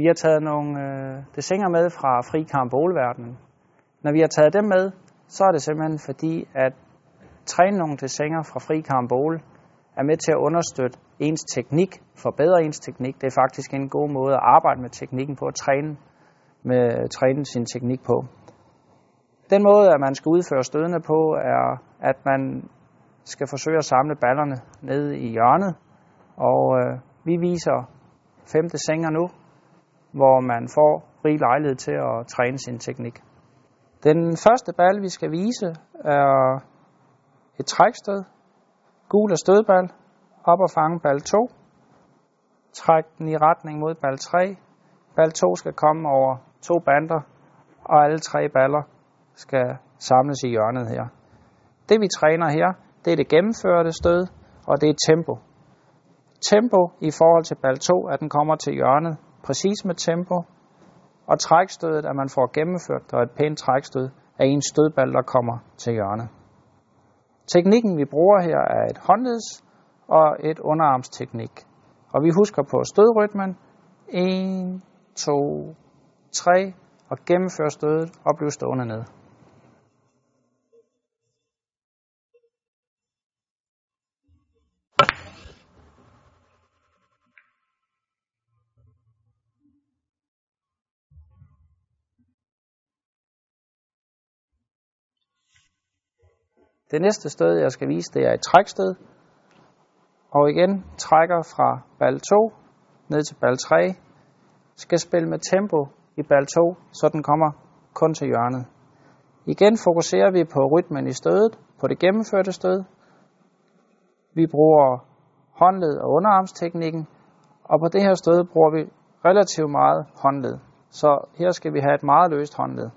Vi har taget nogle øh, desinger med fra Frikamp karambolverdenen. Når vi har taget dem med, så er det simpelthen fordi, at træne nogle desinger fra Frikamp Ål er med til at understøtte ens teknik, forbedre ens teknik. Det er faktisk en god måde at arbejde med teknikken på, at træne, med, træne sin teknik på. Den måde, at man skal udføre stødene på, er, at man skal forsøge at samle ballerne ned i hjørnet. Og øh, vi viser femte sænger nu, hvor man får rig lejlighed til at træne sin teknik. Den første ball, vi skal vise, er et trækstød. Gul er stødball. Op og fange ball 2. Træk den i retning mod ball 3. Ball 2 skal komme over to bander, og alle tre baller skal samles i hjørnet her. Det vi træner her, det er det gennemførte stød, og det er tempo. Tempo i forhold til ball 2, at den kommer til hjørnet præcis med tempo, og trækstødet, at man får gennemført og et pænt trækstød af en stødball, der kommer til hjørnet. Teknikken, vi bruger her, er et håndleds og et underarmsteknik. Og vi husker på stødrytmen. 1, 2, 3 og gennemfør stødet og bliv stående ned. Det næste stød, jeg skal vise, det er et trækstød. Og igen trækker fra bal 2 ned til bal 3. Skal spille med tempo i bal 2, så den kommer kun til hjørnet. Igen fokuserer vi på rytmen i stødet, på det gennemførte stød. Vi bruger håndled og underarmsteknikken, og på det her stød bruger vi relativt meget håndled. Så her skal vi have et meget løst håndled.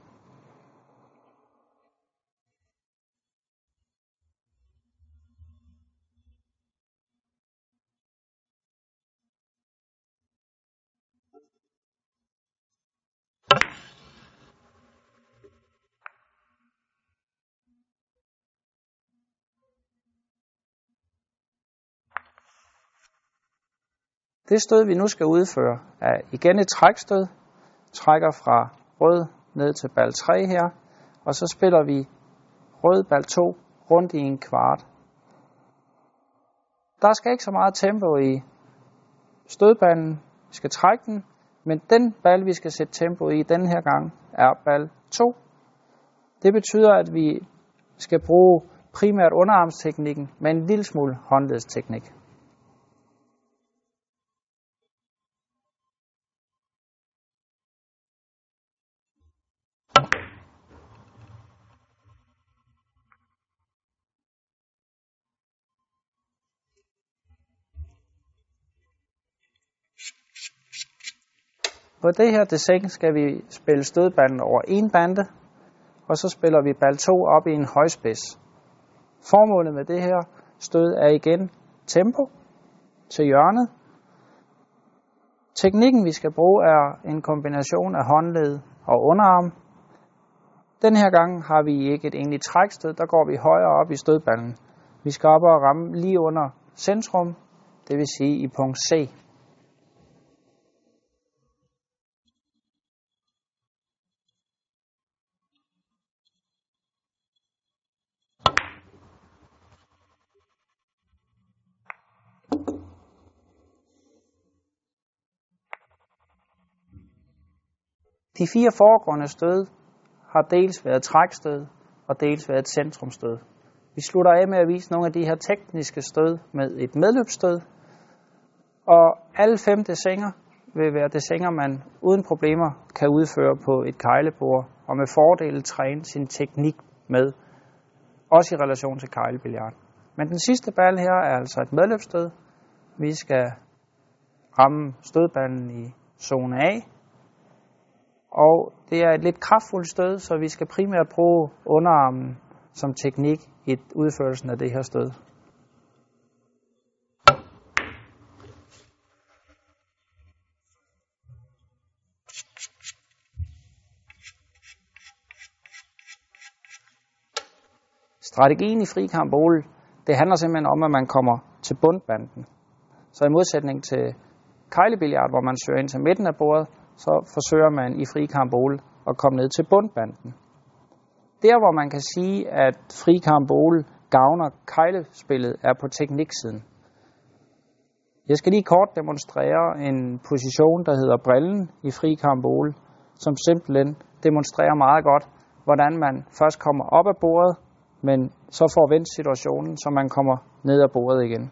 Det stød, vi nu skal udføre, er igen et trækstød. Trækker fra rød ned til bal 3 her, og så spiller vi rød bal 2 rundt i en kvart. Der skal ikke så meget tempo i stødbanen. Vi skal trække den, men den bal, vi skal sætte tempo i den her gang, er bal 2. Det betyder, at vi skal bruge primært underarmsteknikken med en lille smule håndledsteknik. På det her design skal vi spille stødbanden over en bande, og så spiller vi bal 2 op i en højspids. Formålet med det her stød er igen tempo til hjørnet. Teknikken vi skal bruge er en kombination af håndled og underarm. Den her gang har vi ikke et egentligt trækstød, der går vi højere op i stødballen. Vi skal op og ramme lige under centrum, det vil sige i punkt C. De fire foregående stød har dels været trækstød og dels været centrumstød. Vi slutter af med at vise nogle af de her tekniske stød med et medløbsstød. Og alle fem desinger vil være desinger, man uden problemer kan udføre på et kejlebord og med fordel træne sin teknik med, også i relation til kejlebilliard. Men den sidste ball her er altså et medløbsstød. Vi skal ramme stødballen i zone A, og det er et lidt kraftfuldt stød, så vi skal primært bruge underarmen som teknik i udførelsen af det her stød. Strategien i fri karambole, det handler simpelthen om, at man kommer til bundbanden. Så i modsætning til kejlebilliard, hvor man søger ind til midten af bordet, så forsøger man i fri at komme ned til bundbanden. Der, hvor man kan sige, at fri gavner kejlespillet, er på tekniksiden. Jeg skal lige kort demonstrere en position, der hedder brillen i fri som simpelthen demonstrerer meget godt, hvordan man først kommer op af bordet, men så får vendt situationen, så man kommer ned af bordet igen.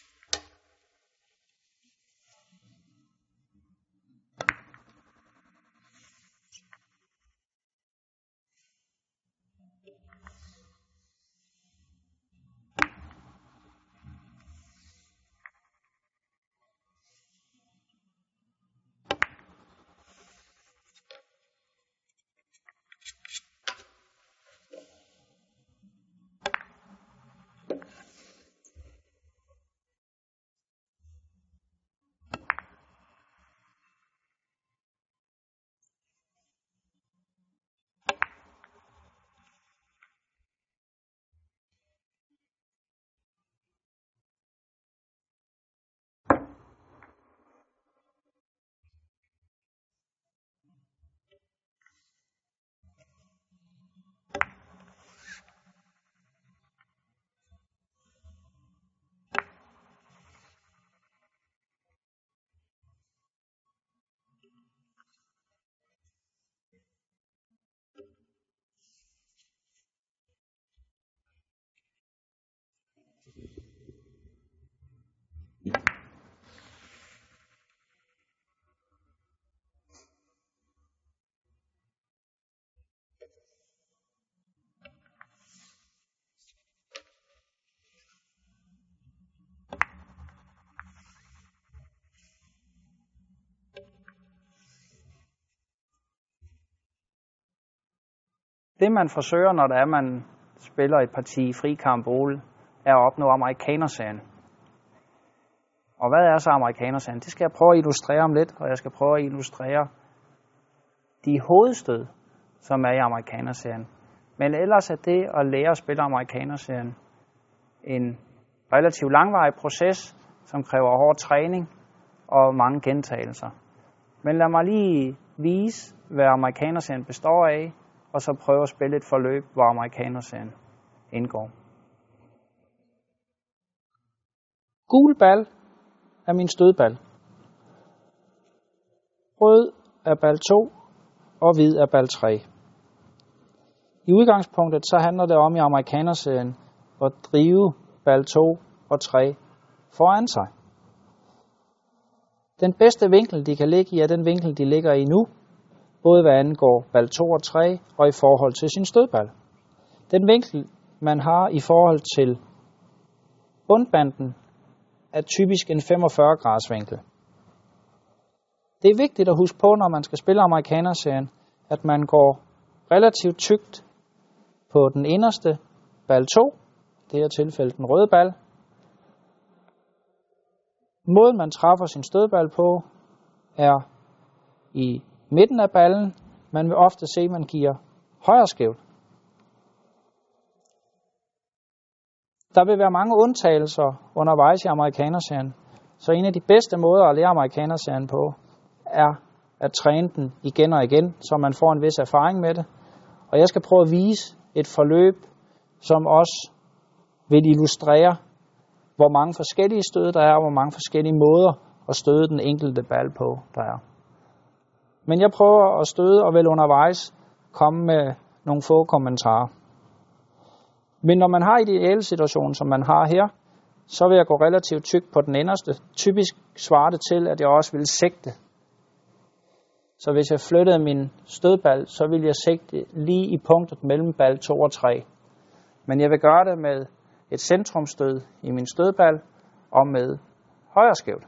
Det man forsøger, når det er, man spiller et parti fri karambole, er at opnå amerikanersagen. Og hvad er så amerikanersagen? Det skal jeg prøve at illustrere om lidt, og jeg skal prøve at illustrere de hovedstød, som er i amerikanerserien. Men ellers er det at lære at spille amerikanerserien en relativt langvarig proces, som kræver hård træning og mange gentagelser. Men lad mig lige vise, hvad amerikanerserien består af, og så prøve at spille et forløb, hvor amerikanerserien indgår. Gul bal er min stødbal. Rød er bal 2, og hvid er bal 3. I udgangspunktet så handler det om i amerikanerserien at drive bal 2 og 3 foran sig. Den bedste vinkel, de kan ligge i, er den vinkel, de ligger i nu, både hvad angår bal 2 og 3 og i forhold til sin stødbal. Den vinkel, man har i forhold til bundbanden, er typisk en 45 graders vinkel. Det er vigtigt at huske på, når man skal spille amerikanerserien, at man går relativt tykt på den inderste bal 2, det her tilfælde den røde bal. Måden man træffer sin stødbal på, er i midten af ballen. Man vil ofte se, at man giver højre skævt. Der vil være mange undtagelser undervejs i amerikanerserien, så en af de bedste måder at lære amerikanerserien på, er at træne den igen og igen, så man får en vis erfaring med det. Og jeg skal prøve at vise et forløb, som også vil illustrere, hvor mange forskellige stød der er, og hvor mange forskellige måder at støde den enkelte ball på, der er. Men jeg prøver at støde og vel undervejs komme med nogle få kommentarer. Men når man har ideelle situation, som man har her, så vil jeg gå relativt tyk på den inderste. Typisk svarer det til, at jeg også vil sigte. Så hvis jeg flyttede min stødbal, så vil jeg sigte lige i punktet mellem bal 2 og 3. Men jeg vil gøre det med et centrumstød i min stødbal og med højre skævt.